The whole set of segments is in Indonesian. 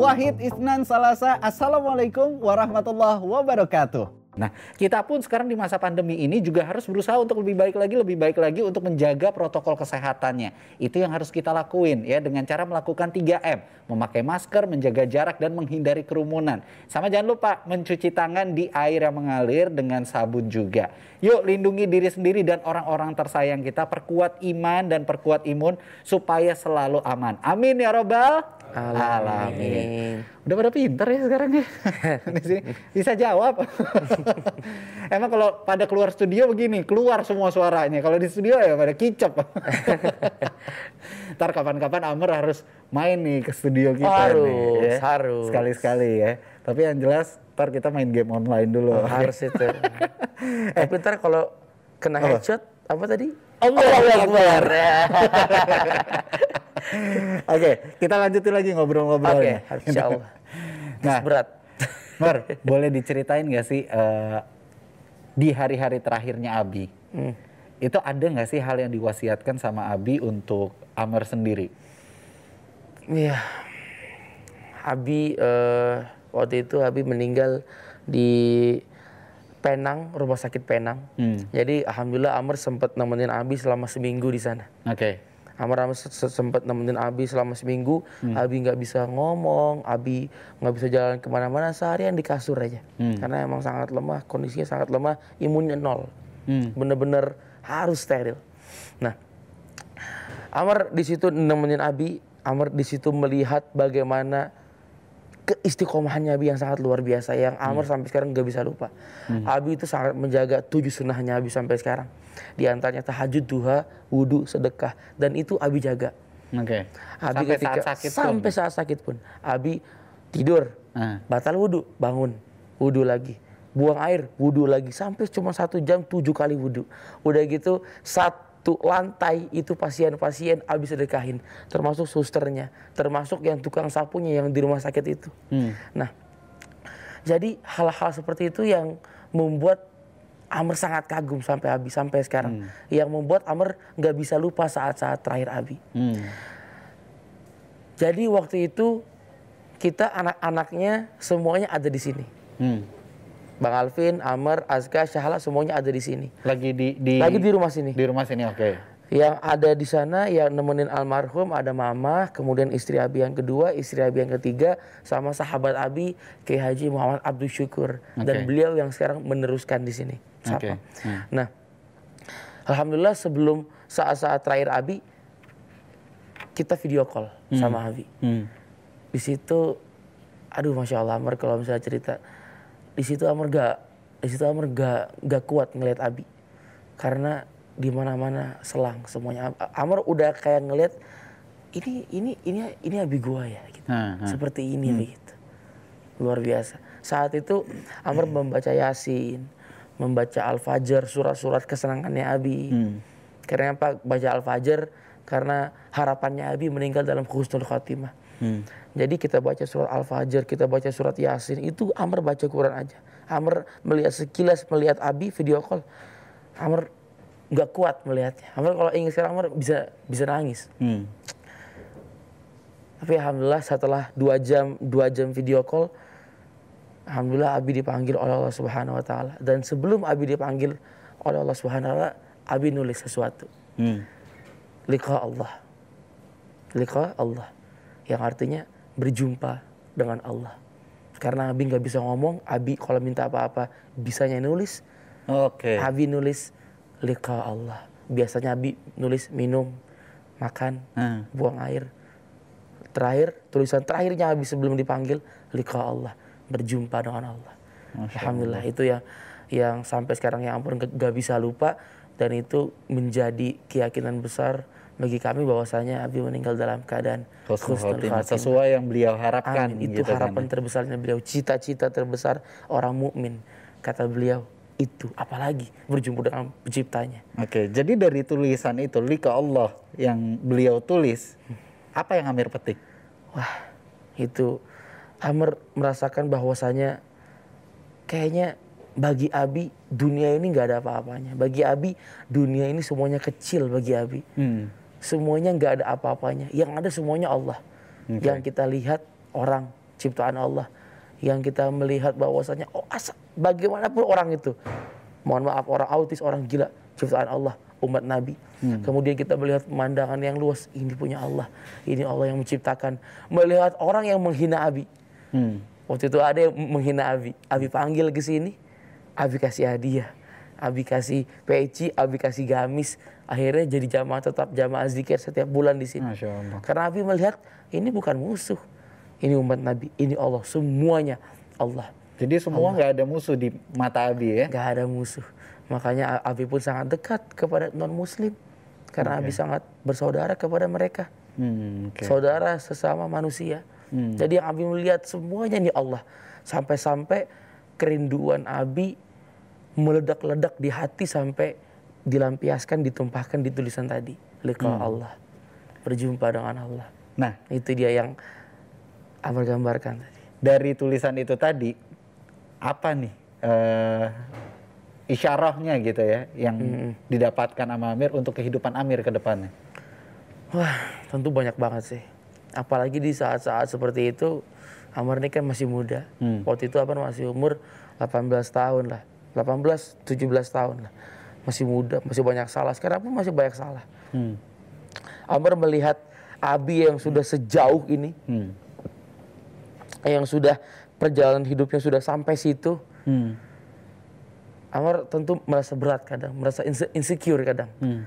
Wahid Isnan Salasa. Assalamualaikum warahmatullahi wabarakatuh. Nah, kita pun sekarang di masa pandemi ini juga harus berusaha untuk lebih baik lagi, lebih baik lagi untuk menjaga protokol kesehatannya. Itu yang harus kita lakuin ya dengan cara melakukan 3M, memakai masker, menjaga jarak dan menghindari kerumunan. Sama jangan lupa mencuci tangan di air yang mengalir dengan sabun juga. Yuk lindungi diri sendiri dan orang-orang tersayang kita, perkuat iman dan perkuat imun supaya selalu aman. Amin ya robbal alamin. Udah pada pinter ya sekarang ya. Di sini bisa jawab. Emang kalau pada keluar studio begini, keluar semua suaranya. Kalau di studio ya pada kicap. Ntar kapan-kapan Amr harus main nih ke studio kita harus, nih. Ya. Harus. Sekali-sekali ya. Tapi yang jelas ntar kita main game online dulu. Oh, harus itu. Tapi ntar kalau kena headshot, apa tadi? Allah Akbar. Oke, kita lanjutin lagi ngobrol-ngobrolnya. Oke, insya Allah. Nah, Berat. Mar, boleh diceritain gak sih eh, di hari-hari terakhirnya Abi, Hmm. itu ada nggak sih hal yang diwasiatkan sama Abi untuk Amr sendiri? Iya. Abi eh, waktu itu Abi meninggal di Penang, rumah sakit Penang. Hmm. Jadi alhamdulillah Amr sempat nemenin Abi selama seminggu di sana. Oke. Amr Amr se- sempat nemenin Abi selama seminggu. Hmm. Abi nggak bisa ngomong, Abi nggak bisa jalan ke mana-mana seharian di kasur aja. Hmm. Karena emang sangat lemah, kondisinya sangat lemah, imunnya nol. Hmm. Bener-bener harus steril. Nah, Amr di situ nemenin Abi, Amr di situ melihat bagaimana keistiqomahannya Abi yang sangat luar biasa yang Amr sampai sekarang nggak bisa lupa. Abi itu sangat menjaga tujuh sunnahnya Abi sampai sekarang. Di antaranya tahajud, duha, wudhu, sedekah dan itu Abi jaga. Oke. Abi Sampai saat sakit pun. sampai saat sakit pun Abi tidur Ah. batal wudhu bangun wudhu lagi buang air wudhu lagi sampai cuma satu jam tujuh kali wudhu udah gitu satu lantai itu pasien-pasien Abi sedekahin termasuk susternya termasuk yang tukang sapunya yang di rumah sakit itu Hmm. nah jadi hal-hal seperti itu yang membuat Amr sangat kagum sampai Abi sampai sekarang yang membuat Amr nggak bisa lupa saat-saat terakhir Abi Hmm. jadi waktu itu kita anak-anaknya semuanya ada di sini. Hmm. Bang Alvin, Amr, Azka, Syahla semuanya ada di sini. Lagi di di Lagi di rumah sini. di rumah sini oke. Yang ada di sana yang nemenin almarhum ada mama, kemudian istri Abi yang kedua, istri Abi yang ketiga, sama sahabat Abi Kiai Haji Muhammad Abdul Syukur dan Oke. beliau yang sekarang meneruskan di sini. Oke. Siapa? Hmm. Nah, alhamdulillah sebelum saat-saat terakhir Abi kita video call sama Abi. Hmm. di situ aduh masya Allah Amr kalau misalnya cerita di situ Amr gak di situ Amr gak gak kuat ngelihat Abi. Karena di mana mana selang semuanya. Am- Amr udah kayak ngelihat ini ini ini ini Abi gua ya gitu. Nah, nah. seperti ini begitu luar biasa. Saat itu Amr membaca Yasin membaca Al-Fajr surat-surat kesenangannya Abi. Hmm. karena apa? Baca Al-Fajr karena harapannya Abi meninggal dalam husnul khatimah Hmm. jadi kita baca surat Al-Fajr, kita baca surat Yasin, itu Amr baca Quran aja. Amr melihat sekilas melihat Abi video call. Amr nggak kuat melihatnya. Amr kalau ingin sekarang Amr bisa bisa nangis. Hmm. Tapi alhamdulillah setelah dua jam dua jam video call, alhamdulillah Abi dipanggil oleh Allah Subhanahu Wa Taala. Dan sebelum Abi dipanggil oleh Allah Subhanahu Wa Taala, Abi nulis sesuatu. Hmm. Liqa Allah. Liqa Allah. Yang artinya berjumpa dengan Allah. Karena Abi nggak bisa ngomong, Abi kalau minta apa-apa bisanya nulis. Oke. Abi nulis liqa Allah. Biasanya Abi nulis minum, makan, Hmm. buang air. Terakhir, tulisan terakhirnya Abi sebelum dipanggil liqa Allah. Berjumpa dengan Allah. Masya Alhamdulillah itu yang yang sampai sekarang yang ampun gak bisa lupa dan itu menjadi keyakinan besar bagi kami bahwasanya Abi meninggal dalam keadaan Husnul husnul khotimah. khatimah. Sesuai yang beliau harapkan Amin. Itu gitu kan. harapan terbesarnya beliau, cita-cita terbesar orang mukmin. Kata beliau, itu apalagi berjumpa dengan penciptanya. Oke, jadi dari tulisan itu lika Allah yang beliau tulis, apa yang Amir petik? Wah, itu Amr merasakan bahwasanya kayaknya bagi Abi dunia ini nggak ada apa-apanya. Bagi Abi dunia ini semuanya kecil bagi Abi. Hmm. Semuanya nggak ada apa-apanya. Yang ada semuanya Allah. Yang kita lihat orang, ciptaan Allah. Yang kita melihat bahwasanya oh asa, bagaimanapun orang itu. Mohon maaf orang autis orang gila. Ciptaan Allah umat Nabi. Kemudian kita melihat pemandangan yang luas. Ini punya Allah. Ini Allah yang menciptakan. Melihat orang yang menghina Abi. Hmm. waktu itu ada yang menghina Abi. Abi panggil ke sini. Abi kasih hadiah. Abi kasih peci. Abi kasih gamis akhirnya jadi jamaah tetap jamaah zikir setiap bulan di sini karena Abi melihat ini bukan musuh. Ini umat Nabi, ini Allah, semuanya Allah. Jadi semua nggak ada musuh di mata Abi ya? Gak ada musuh. Makanya Abi pun sangat dekat kepada non-muslim. Karena Abi sangat bersaudara kepada mereka. Hmm, oke. Saudara sesama manusia. Jadi yang Abi melihat semuanya ini Allah. Sampai-sampai kerinduan Abi meledak-ledak di hati sampai dilampiaskan, ditumpahkan di tulisan tadi. Liqa Allah. Berjumpa dengan Allah. Nah, Itu dia yang Amar gambarkan tadi. dari tulisan itu tadi apa nih eh isyarahnya gitu ya yang didapatkan sama Amir untuk kehidupan Amir ke depannya? Wah, tentu banyak banget sih. Apalagi di saat-saat seperti itu, Amar ini kan masih muda. Waktu itu Amar masih umur 18 tahun lah. 18, 17 tahun lah. Masih muda, masih banyak salah. Sekarang pun masih banyak salah. Hmm. Amar melihat Abi yang sudah sejauh ini, Hmm. yang sudah perjalanan hidupnya sudah sampai situ, Hmm. Amar tentu merasa berat kadang, merasa inse- insecure kadang. Hmm.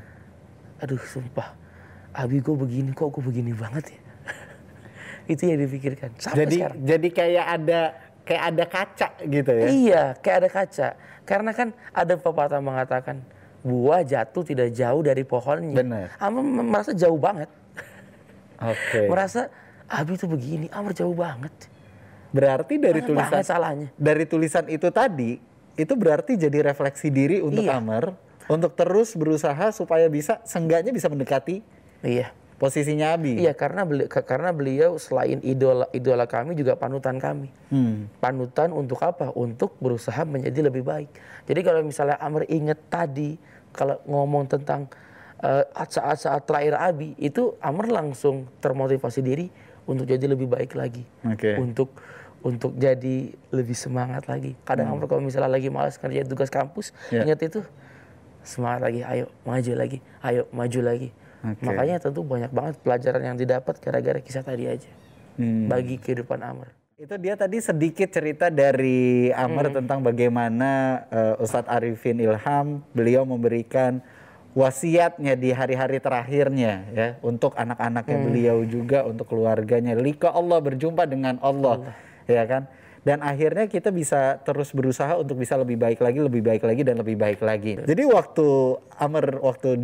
aduh sumpah abi gue begini kok gue begini banget ya itu yang dipikirkan sampai Jadi sekarang jadi kayak ada kayak ada kaca gitu ya? iya kayak ada kaca karena kan ada pepatah mengatakan buah jatuh tidak jauh dari pohonnya Benar. Mem- merasa jauh banget Oke. merasa abi tuh begini Amar jauh banget Berarti dari Banyak tulisan salahnya dari tulisan itu tadi itu berarti jadi refleksi diri untuk Iya. Amr untuk terus berusaha supaya bisa seenggaknya bisa mendekati iya posisinya Abi. iya karena beli, karena beliau selain idola idola kami juga panutan kami Hmm. panutan untuk apa? Untuk berusaha menjadi lebih baik. Jadi kalau misalnya Amr inget tadi kalau ngomong tentang eh, saat-saat terakhir Abi itu Amr langsung termotivasi diri untuk jadi lebih baik lagi. Oke. Untuk untuk jadi lebih semangat lagi. Kadang Amr kalau misalnya lagi malas kerja tugas kampus, Ya. ingat itu semangat lagi, ayo maju lagi, ayo maju lagi. Oke. Makanya tentu banyak banget pelajaran yang didapat gara-gara kisah tadi aja. Hmm. Bagi kehidupan Amr. Itu dia tadi sedikit cerita dari Amr tentang bagaimana eh, Ustadz Arifin Ilham beliau memberikan wasiatnya di hari-hari terakhirnya ya untuk anak-anaknya beliau juga untuk keluarganya. Lika Allah berjumpa dengan Allah, ya kan? Dan akhirnya kita bisa terus berusaha untuk bisa lebih baik lagi, lebih baik lagi dan lebih baik lagi. Jadi waktu Amr waktu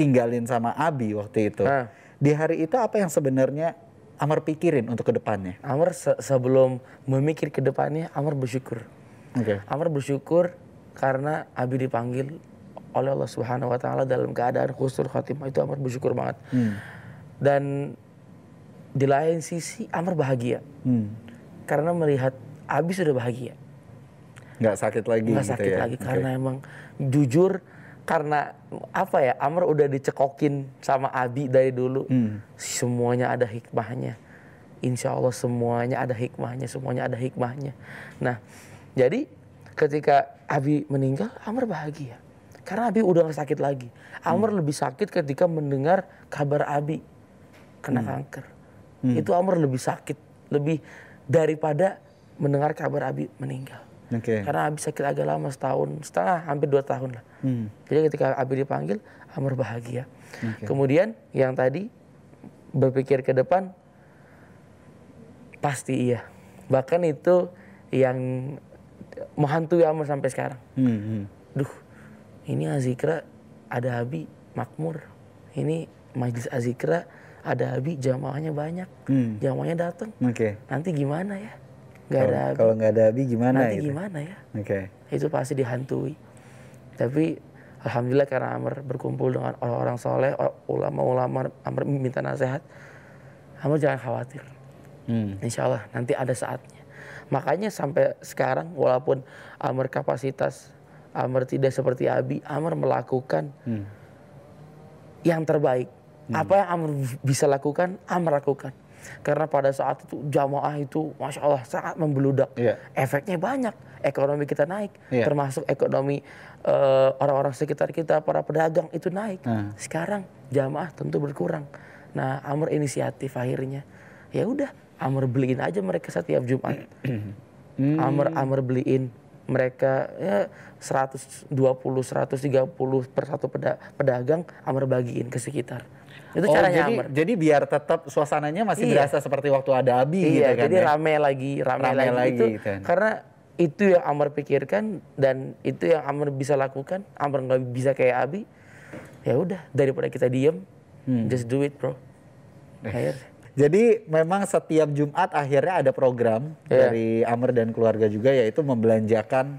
ditinggalin sama Abi waktu itu, Ah. di hari itu apa yang sebenarnya Amr pikirin untuk ke depannya? Amr se- sebelum memikir ke depannya, Amr bersyukur. Oke. Amr bersyukur karena Abi dipanggil oleh Allah Subhanahu wa taala dalam keadaan khusnul khatimah itu Amr bersyukur banget. Dan di lain sisi Amr bahagia Hmm. karena melihat Abi sudah bahagia. Nggak sakit lagi nggak gitu sakit ya? lagi Oke. karena emang jujur karena apa ya Amr udah dicekokin sama Abi dari dulu. Hmm. semuanya ada hikmahnya. Insya Allah semuanya ada hikmahnya semuanya ada hikmahnya. Nah jadi ketika Abi meninggal Amr bahagia. Karena Abi udah gak sakit lagi. Amr lebih sakit ketika mendengar kabar Abi kena kanker. Itu Amr lebih sakit lebih daripada mendengar kabar Abi meninggal Oke. karena Abi sakit agak lama setahun setengah hampir dua tahun lah Hmm. jadi ketika Abi dipanggil Amr bahagia Oke. kemudian yang tadi berpikir ke depan pasti iya bahkan itu yang menghantui Amr sampai sekarang Hmm, hmm. duh ini Azikra ada Abi makmur ini majlis Azikra ada Abi jamaahnya banyak Hmm. jamaahnya datang Oke. nanti gimana ya nggak ada Abi Kalau nggak ada Abi gimana nanti gitu? gimana ya Oke. itu pasti dihantui. Tapi alhamdulillah karena Amr berkumpul dengan orang-orang soleh, ulama-ulama Amr minta nasihat. Amr jangan khawatir. Hmm. Insya Allah nanti ada saatnya. Makanya sampai sekarang walaupun Amr kapasitas Amr tidak seperti Abi, Amr melakukan Hmm. yang terbaik. Apa yang Amr bisa lakukan, Amr lakukan. Karena pada saat itu jamaah itu masya Allah sangat membeludak. Iya. Efeknya banyak. Ekonomi kita naik, Iya. termasuk ekonomi eh, orang-orang sekitar kita, para pedagang itu naik. Hmm. Sekarang jamaah tentu berkurang. Nah, Amr inisiatif akhirnya. Ya udah, Amr beliin aja mereka setiap Jumat. Amr Amr beliin mereka ya 120 130 per satu peda- pedagang Amr bagiin ke sekitar. Itu Oh, caranya jadi, jadi biar tetap suasananya masih Iya. berasa seperti waktu ada Abi Iya, gitu kan jadi ya? rame lagi, rame, Rame lagi, lagi itu gitu kan. karena itu yang Amr pikirkan dan itu yang Amr bisa lakukan. Amr nggak bisa kayak Abi. Ya udah, daripada kita diem, Hmm. just do it, bro. Eh. Jadi memang setiap Jumat akhirnya ada program Iya. dari Amr dan keluarga juga yaitu membelanjakan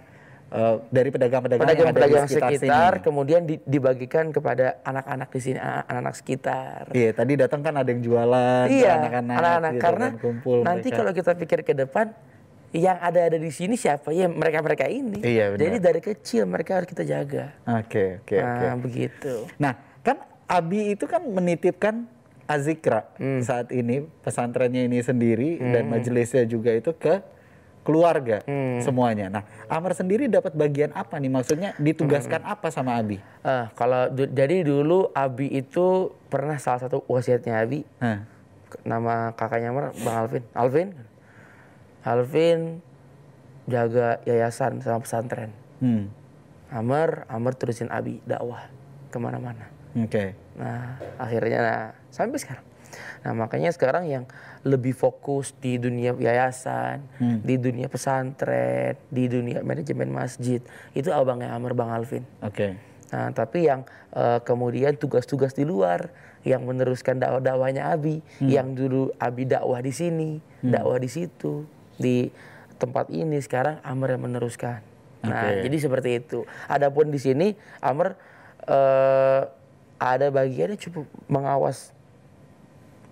eh, dari pedagang-pedagang yang ada di Pedagang-pedagang sekitar, sekitar, sini. kemudian di- dibagikan kepada anak-anak di sini, anak-anak sekitar. Iya, tadi datang kan ada yang jualan, Iya, anak-anak, anak-anak. gitu Karena kan, kumpul nanti mereka. kalau kita pikir ke depan, yang ada-ada di sini siapa ya mereka-mereka ini. Iya, benar. Jadi dari kecil mereka harus kita jaga. Oke, oke, oke. Nah, begitu. Nah, kan Abi itu kan menitipkan Azikra Hmm. saat ini pesantrennya ini sendiri dan majelisnya juga itu ke keluarga Hmm. semuanya. Nah, Amr sendiri dapat bagian apa nih? Maksudnya Hmm. ditugaskan apa sama Abi? Eh, kalau du- jadi dulu Abi itu pernah salah satu wasiatnya Abi Hah. nama kakaknya Amar Bang Alvin. Alvin. Alvin jaga yayasan sama pesantren. Hmm. Amar, Amar terusin Abi dakwah ke mana-mana. Oke. Nah, akhirnya nah, sampai sekarang. Nah, makanya sekarang yang lebih fokus di dunia yayasan, di dunia pesantren, di dunia manajemen masjid, itu abangnya Amr Bang Alvin. Oke. Nah, tapi yang eh, kemudian tugas-tugas di luar, yang meneruskan dakwah-dakwahnya Abi, yang dulu Abi dakwah di sini, dakwah di situ, di tempat ini sekarang Amr yang meneruskan. Nah, jadi seperti itu. Adapun di sini Amr eh, ada bagiannya cukup mengawas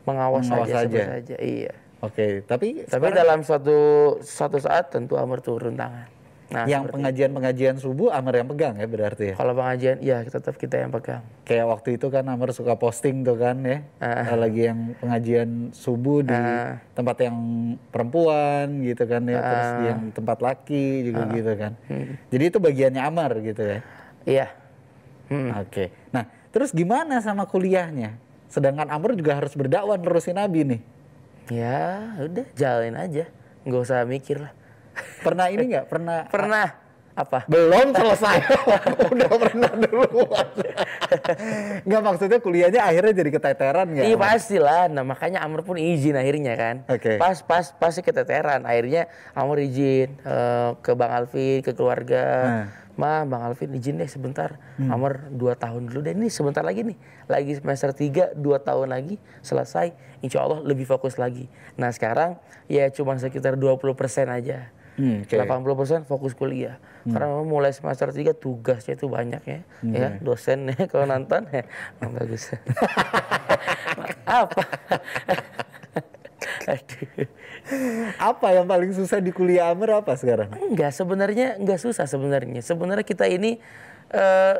mengawas, Mengawas saja, saja. saja. Iya. Oke, tapi Tapi sekarang dalam suatu suatu saat tentu Amr turun tangan. Nah, yang pengajian-pengajian subuh Amr yang pegang ya berarti ya. kalau pengajian, ya tetap kita yang pegang. Kayak waktu itu kan Amr suka posting tuh kan ya. Ah. Lagi yang pengajian subuh di tempat yang perempuan gitu kan ya, terus Ah. di yang tempat laki juga gitu kan. Hmm. Jadi itu bagiannya Amr gitu ya. Iya. Hmm. Oke. Nah, terus gimana sama kuliahnya? Sedangkan Amr juga harus berdakwah nerusin Nabi nih. Ya, udah jalanin aja. Nggak usah mikir lah. Pernah ini nggak? Pernah Pernah apa? belum selesai udah pernah duluan nggak maksudnya kuliahnya akhirnya jadi keteteran nggak Iya pastilah. Nah makanya Amr pun izin akhirnya kan. Oke. Pas pas pasti keteteran. Akhirnya Amr izin eh, ke Bang Alvin, ke keluarga. Hmm. Ma, Bang Alvin izin deh sebentar. Amr dua tahun dulu deh. Ini sebentar lagi nih. Lagi semester 3, dua tahun lagi selesai. Insya Allah lebih fokus lagi. Nah sekarang ya cuma sekitar 20% aja. Hmm, oke. 80% fokus kuliah. Karena memang mulai semester 3 tugasnya itu banyak ya. Ya, dosennya kalau nonton ya oh, bagus. Apa? Aduh. Apa yang paling susah di kuliah Amr apa sekarang Enggak, sebenarnya enggak susah sebenarnya. Sebenarnya kita ini eh,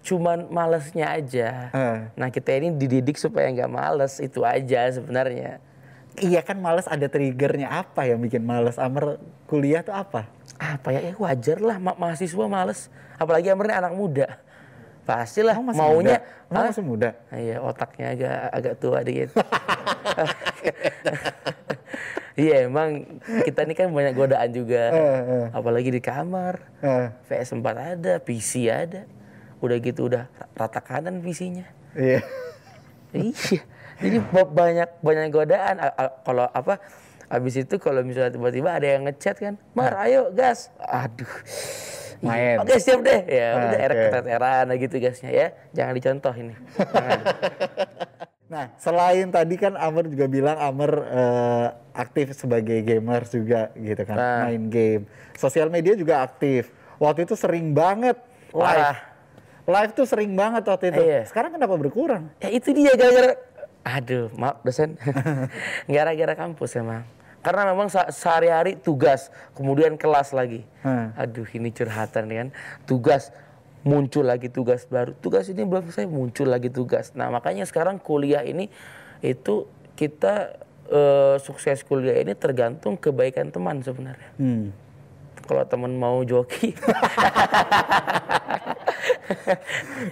cuman malesnya aja. Eh. Nah, kita ini dididik supaya nggak males itu aja sebenarnya. iya kan males ada triggernya apa yang bikin males Amr kuliah tuh apa apa ya, ya wajar lah ma- mahasiswa males apalagi Amr ini anak muda pastilah Kamu masih maunya muda? Kamu masih muda Ah, iya otaknya agak agak tua dikit iya emang kita ini kan banyak godaan juga. Eh, eh. apalagi di kamar. Eh, PS4 ada PC ada. Udah gitu udah rata kanan PC-nya iya. Iya. Jadi ba- banyak banyak godaan. Kalau apa habis itu kalau misalnya tiba-tiba ada yang ngechat kan mar ayo gas. Aduh. Main. oke siap deh. Ya Ah, udah era oke. keteteran gitu gasnya ya. Jangan dicontoh ini. Jangan. Nah, selain tadi kan Amr juga bilang Amr eh, aktif sebagai gamer juga gitu kan, Nah. main game. Sosial media juga aktif. Waktu itu sering banget live. Wah. Live tuh sering banget waktu itu. Iya. Sekarang kenapa berkurang? ya itu dia gara-gara aduh maaf dosen gara-gara kampus emang karena memang se- sehari-hari tugas kemudian kelas lagi Hmm. aduh ini curhatan kan tugas muncul lagi tugas baru tugas ini belum selesai muncul lagi tugas nah makanya sekarang kuliah ini itu kita eh, sukses kuliah ini tergantung kebaikan teman sebenarnya. Hmm. Kalau teman mau joki,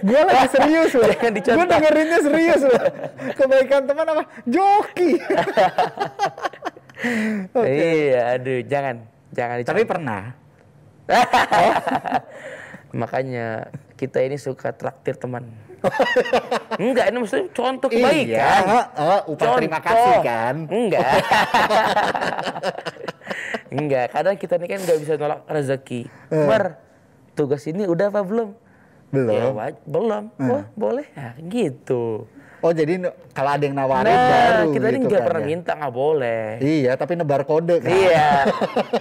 Gue lagi serius loh. Jangan dicontoh. Gue dengerinnya serius loh. Kebaikan teman apa? Joki. iya, aduh, jangan, jangan Tapi dicontoh. pernah. Makanya kita ini suka traktir teman. Enggak, ini maksudnya contoh Iya, kebaikan. oh, upah terima kasih kan. Enggak. Enggak, kadang kita ini kan nggak bisa nolak rezeki. Eh. Bar, tugas ini udah apa belum? Belum. Ya, belum. Eh. Wah, boleh. Nah, gitu. Oh jadi kalau ada yang nawarin Nah, baru kita ini gitu nggak kan pernah ya. minta, nggak boleh. Iya, tapi nebar kode kan. Iya.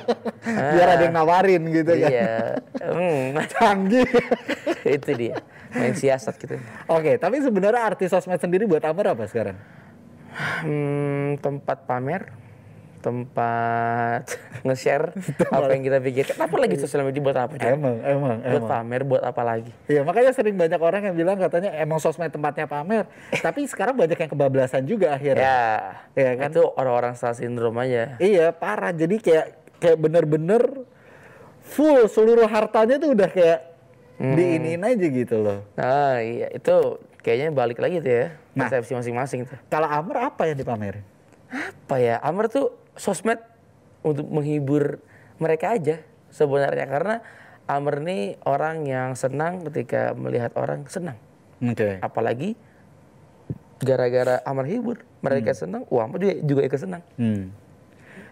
Biar ada yang nawarin gitu kan. iya. Hmm, Canggih. itu dia. Main siasat gitu. Oke, tapi sebenarnya artis sosmed sendiri buat Amar apa sekarang? Hmm, tempat pamer, tempat nge-share apa yang kita pikirkan. Apa lagi sosial media buat apa? Jon? Emang, emang, Buat emang. pamer, buat apa lagi? Iya, makanya sering banyak orang yang bilang katanya emang sosmed tempatnya pamer. tapi sekarang banyak yang kebablasan juga akhirnya. Ya, Iya kan? itu orang-orang star syndrome aja. Iya, parah. Jadi kayak kayak bener-bener full seluruh hartanya tuh udah kayak Hmm. diinin aja gitu loh. Nah, iya itu kayaknya balik lagi tuh ya. Nah. Persepsi masing-masing tuh. Kalau Amar apa yang dipamerin? Apa ya? Amr tuh sosmed untuk menghibur mereka aja sebenarnya karena Amr nih orang yang senang ketika melihat orang senang. Oke. Apalagi gara-gara Amr hibur, mereka senang, wah Amr juga, juga ikut senang. Hmm.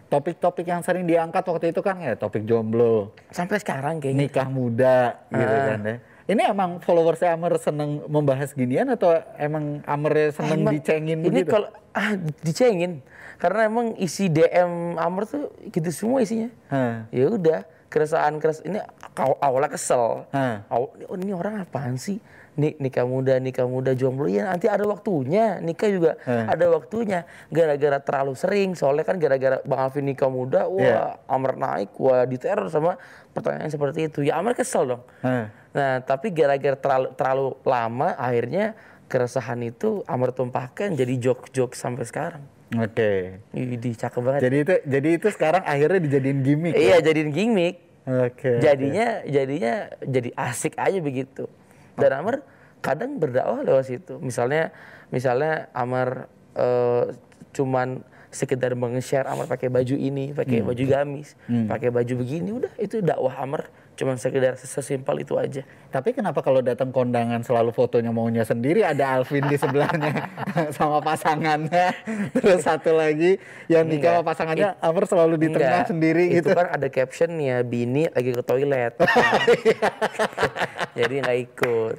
Topik-topik yang sering diangkat waktu itu kan ya topik jomblo, Sampai sekarang kayaknya. nikah muda gitu Ah. kan ya. Ini emang followersnya Amer seneng membahas ginian atau emang Amer seneng Emang dicengin ini begitu? kalau ah, dicengin karena emang isi DM Amr tuh gitu semua isinya. Hah. Ya udah, keresahan keres ini aw- awalnya kesel. Hah. Aw- oh, ini orang apaan sih? Nik nikah muda, nikah muda jomblo ya nanti ada waktunya. Nikah juga Hah. ada waktunya. Gara-gara terlalu sering, soalnya kan gara-gara Bang Alvin nikah muda, wah Iya. Amr naik, wah diteror sama pertanyaan seperti itu. Ya Amr kesel dong. Hah. Nah, tapi gara-gara terlalu, terlalu lama, akhirnya keresahan itu Amr tumpahkan jadi joke-joke sampai sekarang. Oke. Widih, cakep banget. Jadi itu jadi itu sekarang akhirnya dijadiin gimmick. iya, jadiin gimmick. Oke. Jadinya jadinya jadi asik aja begitu. Dan Amr kadang berdakwah lewat situ. Misalnya misalnya Amr eh, cuman sekedar meng-share Amr pakai baju ini, pakai baju gamis, pakai baju begini, udah itu dakwah Amr cuman sekedar sesimpel itu aja. Tapi kenapa kalau datang kondangan selalu fotonya maunya sendiri ada Alvin di sebelahnya sama pasangannya. Terus satu lagi yang nikah sama pasangannya Amer selalu di tengah Enggak, sendiri itu gitu. kan ada captionnya bini lagi ke toilet jadi nggak ikut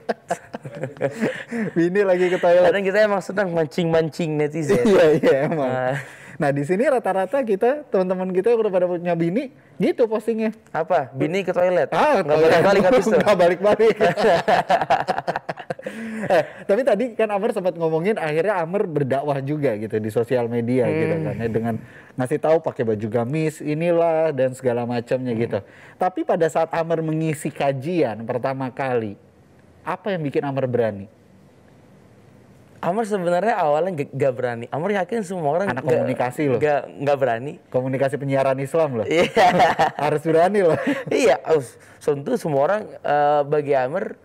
Bini lagi ke toilet. kadang kita emang senang mancing-mancing netizen Iya iya emang. Nah. Nah di sini rata-rata kita teman-teman kita yang udah pada punya bini gitu postingnya. apa bini ke toilet Ah, nggak balik-balik habis tuh Nggak balik-balik. eh, tapi tadi kan Amer sempat ngomongin akhirnya Amer berdakwah juga gitu di sosial media gitu Hmm. kan ya dengan ngasih tahu pakai baju gamis inilah dan segala macamnya gitu. Hmm. Tapi pada saat Amer mengisi kajian pertama kali, apa yang bikin Amer berani? Amar sebenarnya awalnya gak, gak berani Amar yakin semua orang Anak gak- komunikasi loh. gak, gak berani Komunikasi penyiaran Islam loh. Iya. Harus berani loh. iya, tentu semua orang eh, bagi Amr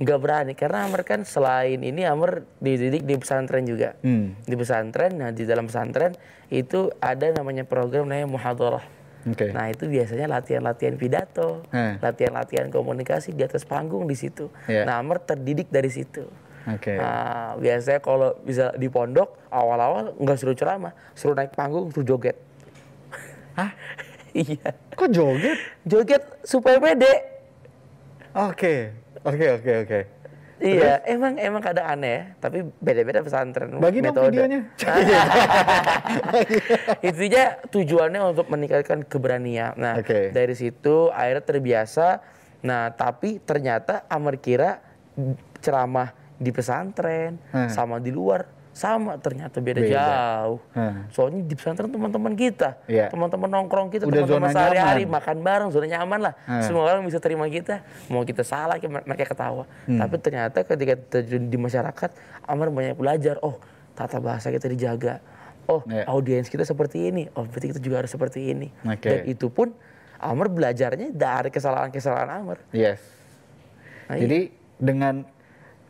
nggak berani karena Amr kan selain ini Amr dididik di pesantren juga. Hmm. Di pesantren, nah di dalam pesantren itu ada namanya program namanya muhadarah. Oke. Nah itu biasanya latihan-latihan pidato, Hmm. latihan-latihan komunikasi di atas panggung di situ. Iya. Nah Amr terdidik dari situ. Oke. Nah, biasanya kalau bisa di pondok awal-awal nggak suruh ceramah, suruh naik panggung, suruh joget. Hah? iya, Kok joget? joget supaya pede. Oke. Oke oke oke. Iya, emang emang kadang aneh ya, tapi beda-beda pesantren. Bagi dong metode. videonya. Intinya tujuannya untuk meningkatkan keberanian. Nah, Oke. dari situ akhirnya terbiasa. Nah, tapi ternyata Amar kira ceramah di pesantren Hmm. sama di luar sama ternyata beda, Beda. jauh. Hmm. Soalnya di pesantren teman-teman kita, Iya. teman-teman nongkrong kita, teman-teman sehari-hari makan bareng, zona nyaman lah. Hmm. Semua orang bisa terima kita. Mau kita salah, mereka ketawa. Hmm. Tapi ternyata ketika terjun di masyarakat, Amar banyak belajar. Oh, tata bahasa kita dijaga. Oh, Iya. audiens kita seperti ini. Oh, berarti kita juga harus seperti ini. Oke. Dan itu pun Amr belajarnya dari kesalahan-kesalahan Amr. Yes. Nah, Jadi dengan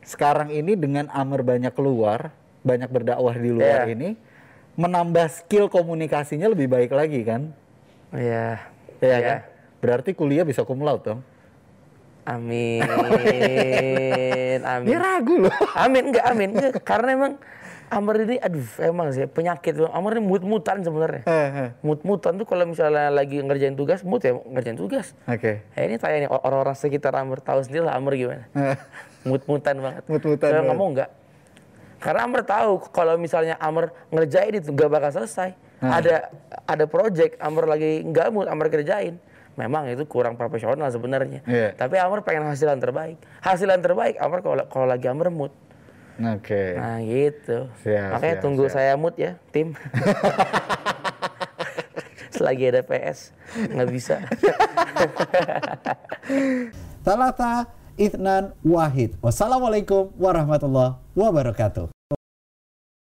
sekarang ini dengan Amr banyak keluar, banyak berdakwah di luar Iya. ini, menambah skill komunikasinya lebih baik lagi kan? Iya. Iya kan? Berarti kuliah bisa cum laude dong. Amin. amin. Dia ragu loh. Amin enggak amin. Enggak, karena emang Amr ini aduh emang sih penyakit. Amr ini mut-mutan sebenarnya. Eh, eh. Mut-mutan tuh kalau misalnya lagi ngerjain tugas, mut ya ngerjain tugas. Oke. Eh, ini tanya nih orang-orang sekitar Amr tahu sendiri lah Amr gimana. Eh, Mut-mutan banget. Mut-mutan Saya banget. ngomong enggak. Karena Amr tahu kalau misalnya Amr ngerjain itu gak bakal selesai. Nah. Ada ada project Amr lagi nggak mood Amr kerjain. Memang itu kurang profesional sebenarnya. Iya. Tapi Amr pengen hasilan terbaik. Hasilan terbaik Amr kalau kalau lagi Amr mood. Oke. Nah gitu. Siap, Makanya siap, tunggu siap. saya mood ya tim. Selagi ada PS nggak bisa. Talata Ithnan Wahid. Wassalamualaikum warahmatullahi wabarakatuh.